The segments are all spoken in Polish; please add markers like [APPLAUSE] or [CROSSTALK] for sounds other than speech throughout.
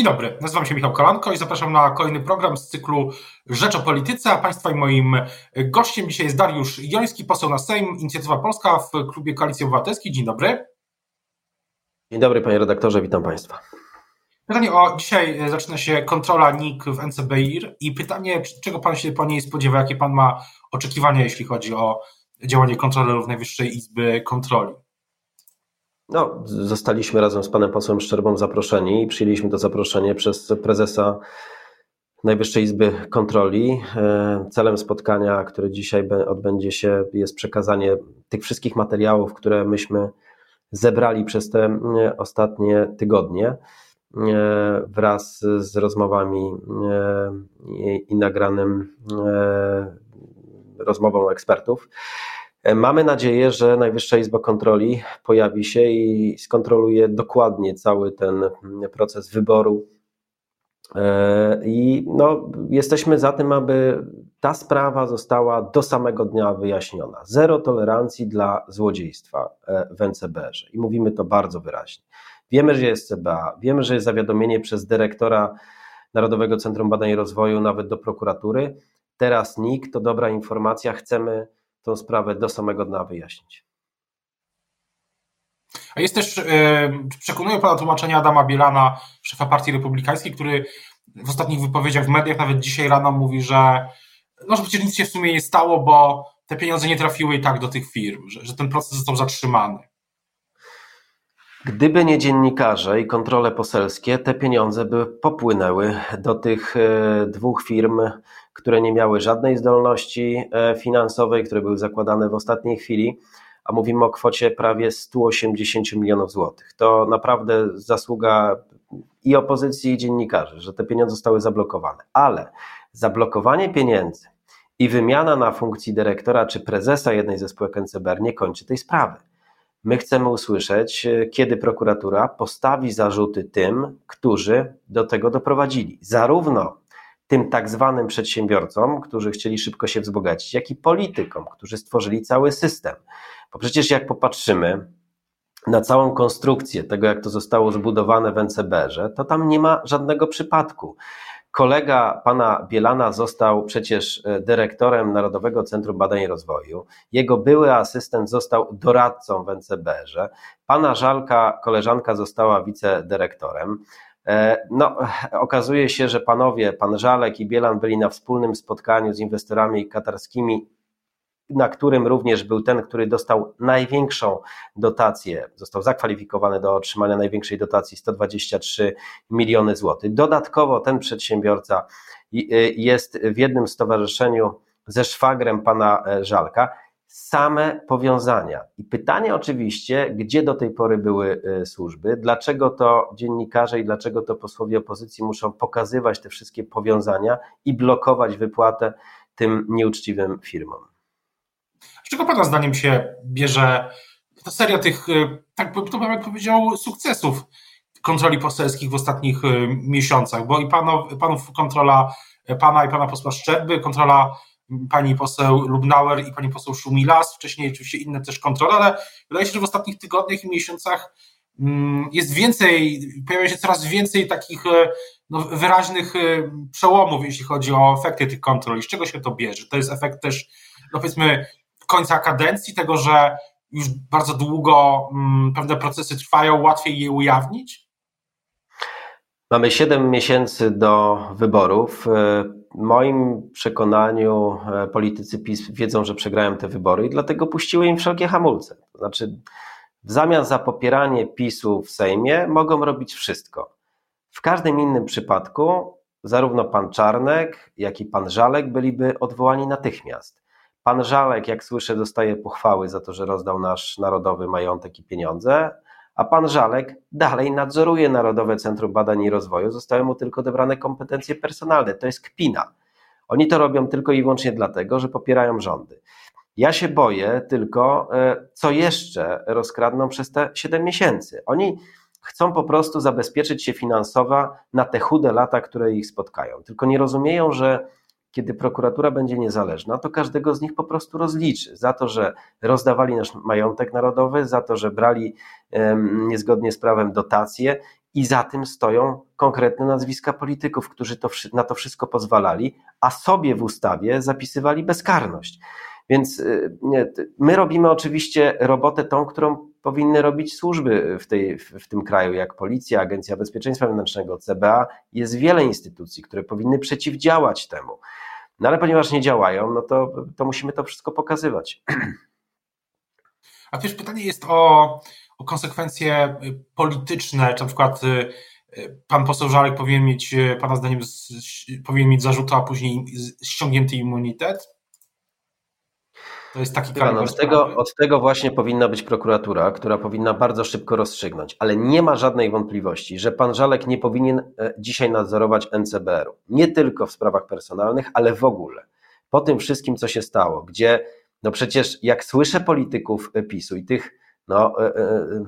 Dzień dobry, nazywam się Michał Kolanko i zapraszam na kolejny program z cyklu Rzecz o Polityce, a Państwa i moim gościem dzisiaj jest Dariusz Joński, poseł na Sejm, Inicjatywa Polska w klubie Koalicji Obywatelskiej. Dzień dobry. Dzień dobry panie redaktorze, witam Państwa. Pytanie o dzisiaj zaczyna się kontrola NIK w NCBIR i pytanie, czego Pan się po niej spodziewa, jakie Pan ma oczekiwania, jeśli chodzi o działanie kontrolerów Najwyższej Izby Kontroli? No, zostaliśmy razem z panem posłem Szczerbą zaproszeni i przyjęliśmy to zaproszenie przez prezesa Najwyższej Izby Kontroli. E, celem spotkania, które dzisiaj odbędzie się, jest przekazanie tych wszystkich materiałów, które myśmy zebrali przez te e, ostatnie tygodnie e, wraz z rozmowami i nagranym rozmową ekspertów. E, mamy nadzieję, że Najwyższa Izba Kontroli pojawi się i skontroluje dokładnie cały ten mm, proces wyboru. E, I no, jesteśmy za tym, aby ta sprawa została do samego dnia wyjaśniona. Zero tolerancji dla złodziejstwa e, w NCBR. I mówimy to bardzo wyraźnie. Wiemy, że jest CBA, wiemy, że jest zawiadomienie przez dyrektora Narodowego Centrum Badań i Rozwoju, nawet do prokuratury. Teraz NIK to dobra informacja, chcemy tą sprawę do samego dna wyjaśnić. A jest też, e, przekonuje Pana tłumaczenie Adama Bielana, szefa Partii Republikańskiej, który w ostatnich wypowiedziach w mediach, nawet dzisiaj rano mówi, że no, że przecież nic się w sumie nie stało, bo te pieniądze nie trafiły i tak do tych firm, że, że ten proces został zatrzymany. Gdyby nie dziennikarze i kontrole poselskie, te pieniądze by popłynęły do tych e, dwóch firm, które nie miały żadnej zdolności e, finansowej, które były zakładane w ostatniej chwili, a mówimy o kwocie prawie 180 milionów złotych. To naprawdę zasługa i opozycji, i dziennikarzy, że te pieniądze zostały zablokowane. Ale zablokowanie pieniędzy i wymiana na funkcji dyrektora czy prezesa jednej ze spółek NCBR nie kończy tej sprawy. My chcemy usłyszeć, e, kiedy prokuratura postawi zarzuty tym, którzy do tego doprowadzili. Zarówno tym tak zwanym przedsiębiorcom, którzy chcieli szybko się wzbogacić, jak i politykom, którzy stworzyli cały system. Bo przecież jak popatrzymy na całą konstrukcję tego, jak to zostało zbudowane w NCBR-ze, to tam nie ma żadnego przypadku. Kolega pana Bielana został przecież e, dyrektorem Narodowego Centrum Badań i Rozwoju. Jego były asystent został doradcą w NCBR-ze. Pana Żalka, koleżanka, została wicedyrektorem. E, no, [LAUGHS] okazuje się, że panowie, pan Żalek i Bielan byli na wspólnym spotkaniu z inwestorami katarskimi na którym również był ten, który dostał największą dotację, został zakwalifikowany do otrzymania największej dotacji 123 miliony złotych. Dodatkowo ten przedsiębiorca y, jest w jednym stowarzyszeniu ze szwagrem pana e, Żalka. Same powiązania. I pytanie oczywiście, gdzie do tej pory były e, służby, dlaczego to dziennikarze i dlaczego to posłowie opozycji muszą pokazywać te wszystkie powiązania i blokować wypłatę tym nieuczciwym firmom. Z czego Pana zdaniem się bierze ta seria tych, e, tak bym powiedział, sukcesów kontroli poselskich w ostatnich e, miesiącach? Bo i panów, panów kontrola e, Pana i Pana posła Szczerby, kontrola pani poseł Lubnauer i pani poseł Szumilas, wcześniej oczywiście inne też kontrole, ale wydaje się, że w ostatnich tygodniach i miesiącach mm, jest więcej, pojawia się coraz więcej takich no, wyraźnych przełomów, jeśli chodzi o efekty tych kontroli. Z czego się to bierze? To jest efekt też, no powiedzmy, końca kadencji, tego, że już bardzo długo mm, pewne procesy trwają, łatwiej je ujawnić? Mamy 7 miesięcy do wyborów. W moim przekonaniu e, politycy PiS wiedzą, że przegrają te wybory i dlatego puściły im wszelkie hamulce. Znaczy, w zamian za popieranie PiSu w Sejmie mogą robić wszystko. W każdym innym przypadku zarówno pan Czarnek, jak i pan Żalek byliby odwołani natychmiast. Pan Żalek, jak słyszę, dostaje pochwały za to, że rozdał nasz narodowy majątek i pieniądze, a pan Żalek dalej nadzoruje Narodowe Centrum Badań i Rozwoju. Zostały mu tylko odebrane kompetencje personalne. To jest kpina. Oni to robią tylko i wyłącznie dlatego, że popierają rządy. Ja się boję tylko, e, co jeszcze rozkradną przez te 7 miesięcy. Oni chcą po prostu zabezpieczyć się finansowo na te chude lata, które ich spotkają. Tylko nie rozumieją, że kiedy prokuratura będzie niezależna, to każdego z nich po prostu rozliczy za to, że rozdawali nasz majątek narodowy, za to, że brali niezgodnie z prawem dotacje i za tym stoją konkretne nazwiska polityków, którzy to, na to wszystko pozwalali, a sobie w ustawie zapisywali bezkarność. Więc y, my robimy oczywiście robotę tą, którą powinny robić służby w, tej, w tym kraju, jak Policja, Agencja Bezpieczeństwa Wewnętrznego, CBA. Jest wiele instytucji, które powinny przeciwdziałać temu. No ale ponieważ nie działają, no to, to musimy to wszystko pokazywać. A też pytanie jest o, o konsekwencje polityczne, czy na przykład y, y, pan poseł Żalek powinien mieć, pana zdaniem, powinien mieć zarzuty, a później ściągnięty immunitet? To jest taki Pan, od, tego, od tego właśnie powinna być prokuratura, która powinna bardzo szybko rozstrzygnąć, ale nie ma żadnej wątpliwości, że pan Żalek nie powinien e, dzisiaj nadzorować NCBR-u. Nie tylko w sprawach personalnych, ale w ogóle. Po tym wszystkim, co się stało, gdzie no przecież jak słyszę polityków PiSu i tych no, e, e,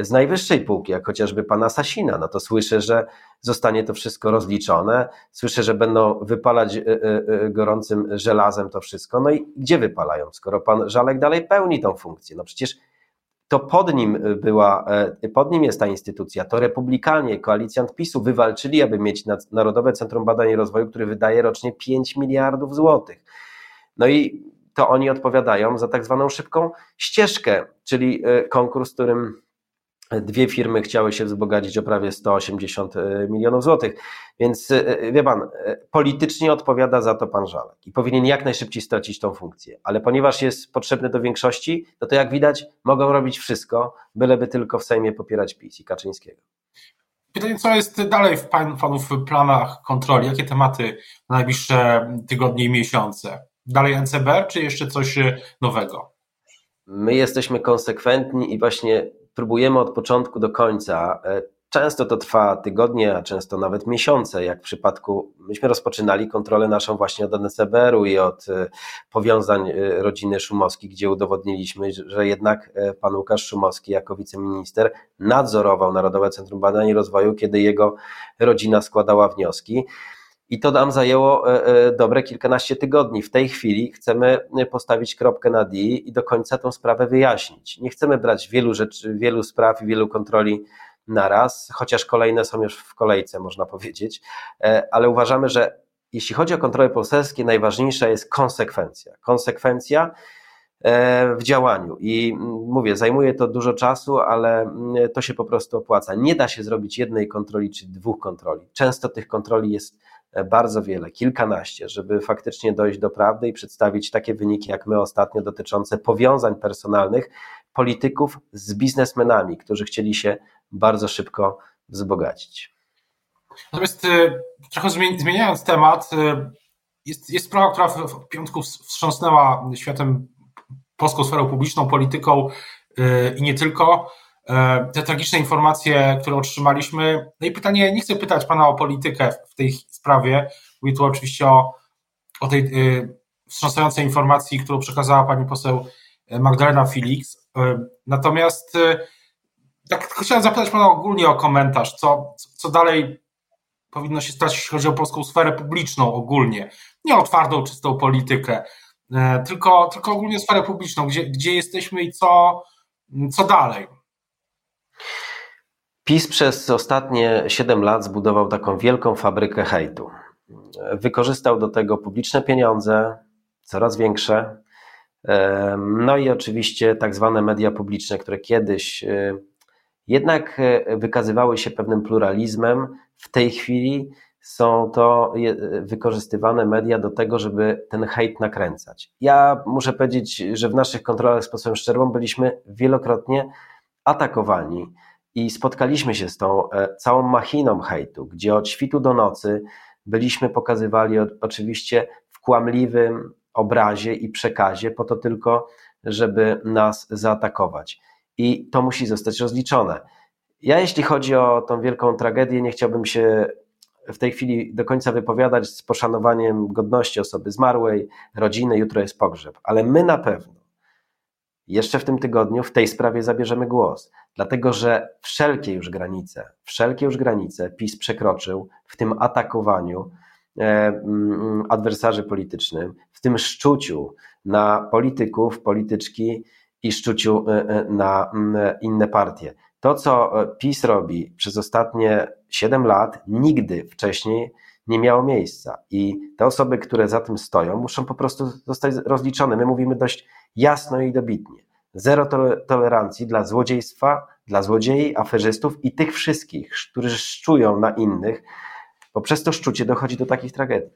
z najwyższej półki, jak chociażby pana Sasina, no to słyszę, że zostanie to wszystko rozliczone, słyszę, że będą wypalać e, e, e, gorącym żelazem to wszystko, no i gdzie wypalają, skoro pan Żalek dalej pełni tą funkcję? No przecież to pod nim była, pod nim jest ta instytucja, to republikanie, koalicjant PiSu wywalczyli, aby mieć Narodowe Centrum Badań i Rozwoju, który wydaje rocznie 5 miliardów złotych. No i to oni odpowiadają za tak zwaną szybką ścieżkę, czyli konkurs, którym Dwie firmy chciały się wzbogacić o prawie 180 e, milionów złotych. Więc e, e, wie pan, politycznie odpowiada za to pan Żalek i powinien jak najszybciej stracić tą funkcję. Ale ponieważ jest potrzebny do większości, no to jak widać, mogą robić wszystko, byleby tylko w Sejmie popierać PiS i Kaczyńskiego. Pytanie, co jest dalej w pan, panów planach kontroli? Jakie tematy na najbliższe tygodnie i miesiące? Dalej NCBR, czy jeszcze coś nowego? My jesteśmy konsekwentni i właśnie próbujemy od początku do końca. E, często to trwa tygodnie, a często nawet miesiące, jak w przypadku, myśmy rozpoczynali kontrolę naszą właśnie od NCBR-u i od e, powiązań e, rodziny Szumowskich, gdzie udowodniliśmy, że jednak pan Łukasz Szumowski jako wiceminister nadzorował Narodowe Centrum Badań i Rozwoju, kiedy jego rodzina składała wnioski. I to nam zajęło e, e, dobre kilkanaście tygodni. W tej chwili chcemy postawić kropkę na D i do końca tą sprawę wyjaśnić. Nie chcemy brać wielu rzeczy, wielu spraw i wielu kontroli naraz, chociaż kolejne są już w kolejce, można powiedzieć, e, ale uważamy, że jeśli chodzi o kontrole poselskie, najważniejsza jest konsekwencja. Konsekwencja w działaniu. I mówię, zajmuje to dużo czasu, ale to się po prostu opłaca. Nie da się zrobić jednej kontroli czy dwóch kontroli. Często tych kontroli jest bardzo wiele, kilkanaście, żeby faktycznie dojść do prawdy i przedstawić takie wyniki, jak my ostatnio, dotyczące powiązań personalnych polityków z biznesmenami, którzy chcieli się bardzo szybko wzbogacić. Natomiast y, trochę zmieniając temat, y, jest, jest sprawa, która w piątku wstrząsnęła światem, polską sferą publiczną, polityką i nie tylko. E, te tragiczne informacje, które otrzymaliśmy. No i pytanie, nie chcę pytać Pana o politykę w tej sprawie, mówię tu oczywiście o, o tej y, wstrząsającej informacji, którą przekazała Pani poseł Magdalena Felix. Y, natomiast y, tak chciałem zapytać Pana ogólnie o komentarz, co, co dalej powinno się stać, jeśli chodzi o polską sferę publiczną ogólnie. Nie o twardą, czystą politykę, tylko, tylko ogólnie sferę publiczną, gdzie, gdzie jesteśmy i co, co dalej. PiS przez ostatnie 7 lat zbudował taką wielką fabrykę hejtu. Wykorzystał do tego publiczne pieniądze, coraz większe, no i oczywiście tak zwane media publiczne, które kiedyś e, jednak e, wykazywały się pewnym pluralizmem, w tej chwili są to wykorzystywane media do tego, żeby ten hejt nakręcać. Ja muszę powiedzieć, że w naszych kontrolach z posłem Szczerbą byliśmy wielokrotnie atakowani i spotkaliśmy się z tą e, całą machiną hejtu, gdzie od świtu do nocy byliśmy pokazywali oczywiście w kłamliwym obrazie i przekazie, po to tylko, żeby nas zaatakować. I to musi zostać rozliczone. Ja, jeśli chodzi o tą wielką tragedię, nie chciałbym się w tej chwili do końca wypowiadać z poszanowaniem godności osoby zmarłej, rodziny, jutro jest pogrzeb, ale my na pewno jeszcze w tym tygodniu w tej sprawie zabierzemy głos, dlatego że wszelkie już granice, wszelkie już granice PiS przekroczył w tym atakowaniu e, mm, adwersarzy politycznym, w tym szczuciu na polityków, polityczki i szczuciu e, e, na mm, inne partie. to, co PiS robi przez ostatnie 7 lat, nigdy wcześniej nie miało miejsca. I te osoby, które za tym stoją, muszą po prostu zostać rozliczone. My mówimy dość jasno i dobitnie. Zero tolerancji dla złodziejstwa, dla złodziei, aferzystów i tych wszystkich, którzy szczują na innych, bo przez to szczucie dochodzi do takich tragedii.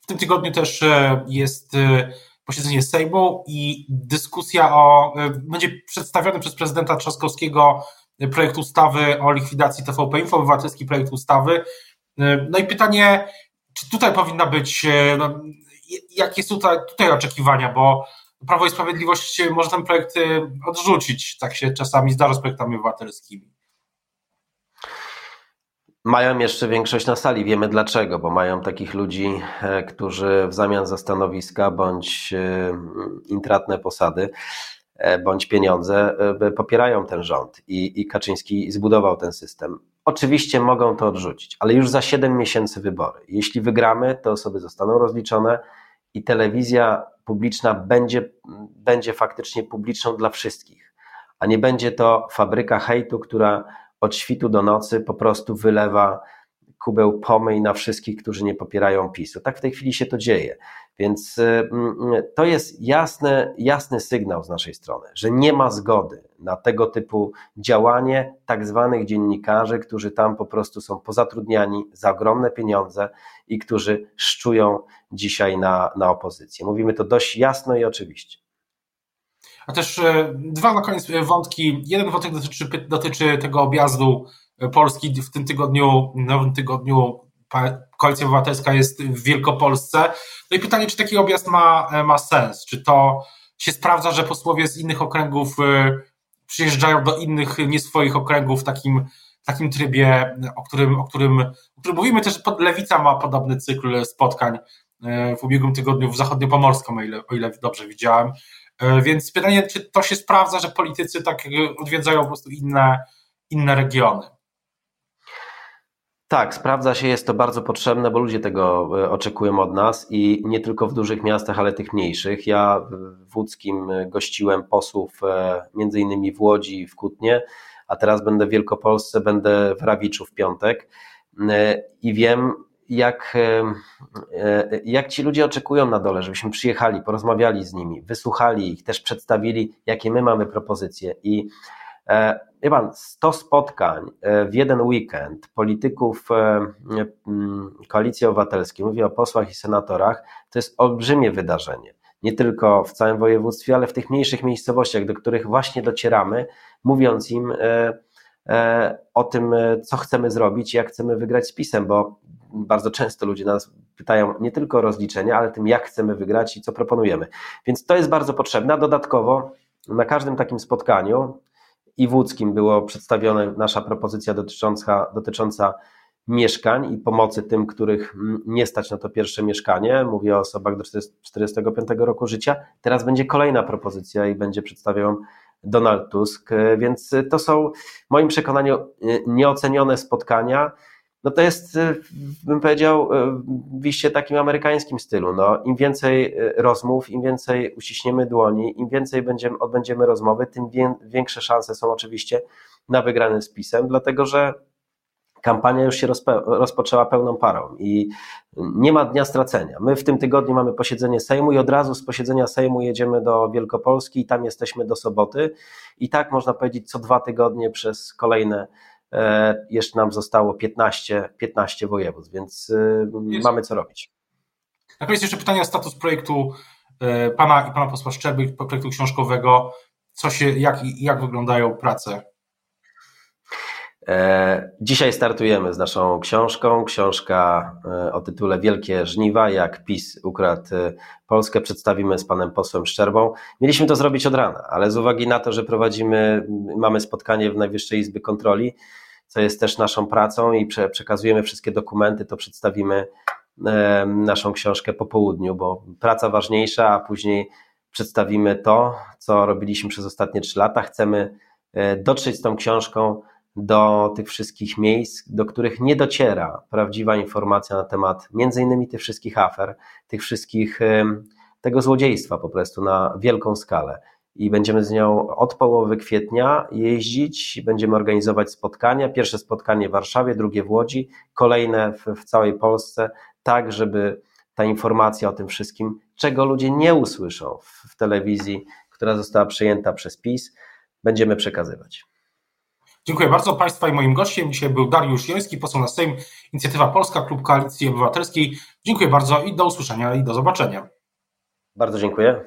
W tym tygodniu też e, jest e, posiedzenie Sejmu i dyskusja o, e, będzie przedstawiony przez prezydenta Trzaskowskiego projekt ustawy o likwidacji TVP Info, obywatelski projekt ustawy. No i pytanie, czy tutaj powinna być, no, jakie są tutaj, tutaj oczekiwania, bo Prawo i Sprawiedliwość może ten projekt odrzucić, tak się czasami zdarza z projektami obywatelskimi. Mają jeszcze większość na sali, wiemy dlaczego, bo mają takich ludzi, e, którzy w zamian za stanowiska bądź e, intratne posady, e, bądź pieniądze popierają ten rząd i, Kaczyński zbudował ten system. Oczywiście mogą to odrzucić, ale już za 7 miesięcy wybory. Jeśli wygramy, to osoby zostaną rozliczone i telewizja publiczna będzie, będzie faktycznie publiczną dla wszystkich, a nie będzie to fabryka hejtu, która od świtu do nocy po prostu wylewa kubeł pomyj na wszystkich, którzy nie popierają PiSu. Tak w tej chwili się to dzieje. Więc y, mm, to jest jasny, jasny sygnał z naszej strony, że nie ma zgody na tego typu działanie tak zwanych dziennikarzy, którzy tam po prostu są pozatrudniani za ogromne pieniądze i którzy szczują dzisiaj na, na opozycję. Mówimy to dość jasno i oczywiście. A też e, dwa na koniec wątki. Jeden wątek dotyczy, dotyczy tego objazdu Polski w tym tygodniu, nowym tygodniu Koalicja Obywatelska jest w Wielkopolsce. No i pytanie, czy taki objazd ma, ma sens? Czy to się sprawdza, że posłowie z innych okręgów przyjeżdżają do innych, nie swoich okręgów w takim, takim trybie, o którym, o, którym, o którym mówimy też, Lewica ma podobny cykl spotkań w ubiegłym tygodniu w Zachodniopomorską, o ile, o ile dobrze widziałem. E, więc pytanie, czy to się sprawdza, że politycy tak odwiedzają po prostu inne, inne regiony? Tak, sprawdza się, jest to bardzo potrzebne, bo ludzie tego e, oczekują od nas i nie tylko w dużych miastach, ale tych mniejszych. Ja w Łódzkim gościłem posłów e, między innymi w Łodzi, w Kutnie, a teraz będę w Wielkopolsce, będę w Rawiczu w piątek i wiem, jak, e, jak ci ludzie oczekują na dole, żebyśmy przyjechali, porozmawiali z nimi, wysłuchali ich, też przedstawili, jakie my mamy propozycje. I e, wie pan, 100 spotkań e, w jeden weekend polityków Koalicji Obywatelskiej, mówię o posłach i senatorach, to jest olbrzymie wydarzenie. Nie tylko w całym województwie, ale w tych mniejszych miejscowościach, do których właśnie docieramy, mówiąc im o tym, co chcemy zrobić jak chcemy wygrać z PiSem, bo bardzo często ludzie nas pytają nie tylko o rozliczenia, ale tym, jak chcemy wygrać i co proponujemy. Więc to jest bardzo potrzebne. A dodatkowo na każdym takim spotkaniu i w łódzkim było przedstawiona nasza propozycja dotycząca, dotycząca mieszkań i pomocy tym, których nie stać na to pierwsze mieszkanie. Mówię o osobach do 45 roku życia. Teraz będzie kolejna propozycja i będzie przedstawiał Donald Tusk, więc to są w moim przekonaniu nieocenione spotkania no to jest, y, bym powiedział, y, w iście takim amerykańskim stylu. No, Im więcej y, rozmów, im więcej uściśniemy dłoni, im więcej będziemy, odbędziemy rozmowy, tym większe szanse są oczywiście na wygrany z PiSem, dlatego że kampania już się rozpoczęła pełną parą i nie ma dnia stracenia. My w tym tygodniu mamy posiedzenie Sejmu i od razu z posiedzenia Sejmu jedziemy do Wielkopolski i tam jesteśmy do soboty i tak można powiedzieć co dwa tygodnie przez kolejne jeszcze nam zostało 15, 15 województw, więc y, Jest. mamy co robić. Na koniec jeszcze pytanie o status projektu e, pana i pana posła Szczerby, projektu książkowego. Co się, jak, jak wyglądają prace E, dzisiaj startujemy z naszą książką. Książka e, o tytule Wielkie Żniwa, jak PiS ukradł e, Polskę. Przedstawimy z panem posłem Szczerbą. Mieliśmy to zrobić od rana, ale z uwagi na to, że prowadzimy, mamy spotkanie w Najwyższej Izby Kontroli, co jest też naszą pracą i przekazujemy wszystkie dokumenty, to przedstawimy naszą książkę po południu, bo praca ważniejsza, a później przedstawimy to, co robiliśmy przez ostatnie trzy lata. Chcemy dotrzeć z tą książką do tych wszystkich miejsc, do których nie dociera prawdziwa informacja na temat między innymi tych wszystkich afer, tych wszystkich, tego złodziejstwa po prostu na wielką skalę. i będziemy z nią od połowy kwietnia jeździć. Będziemy organizować spotkania. Pierwsze spotkanie w Warszawie, drugie w Łodzi, kolejne w, w całej Polsce, tak żeby ta informacja o tym wszystkim, czego ludzie nie usłyszą w, w telewizji, która została przyjęta przez PiS, będziemy przekazywać. Dziękuję bardzo Państwa i moim gościem dzisiaj był Dariusz Joński, poseł na Sejm, Inicjatywa Polska, Klub Koalicji Obywatelskiej. Dziękuję bardzo i do usłyszenia i do zobaczenia. Bardzo dziękuję.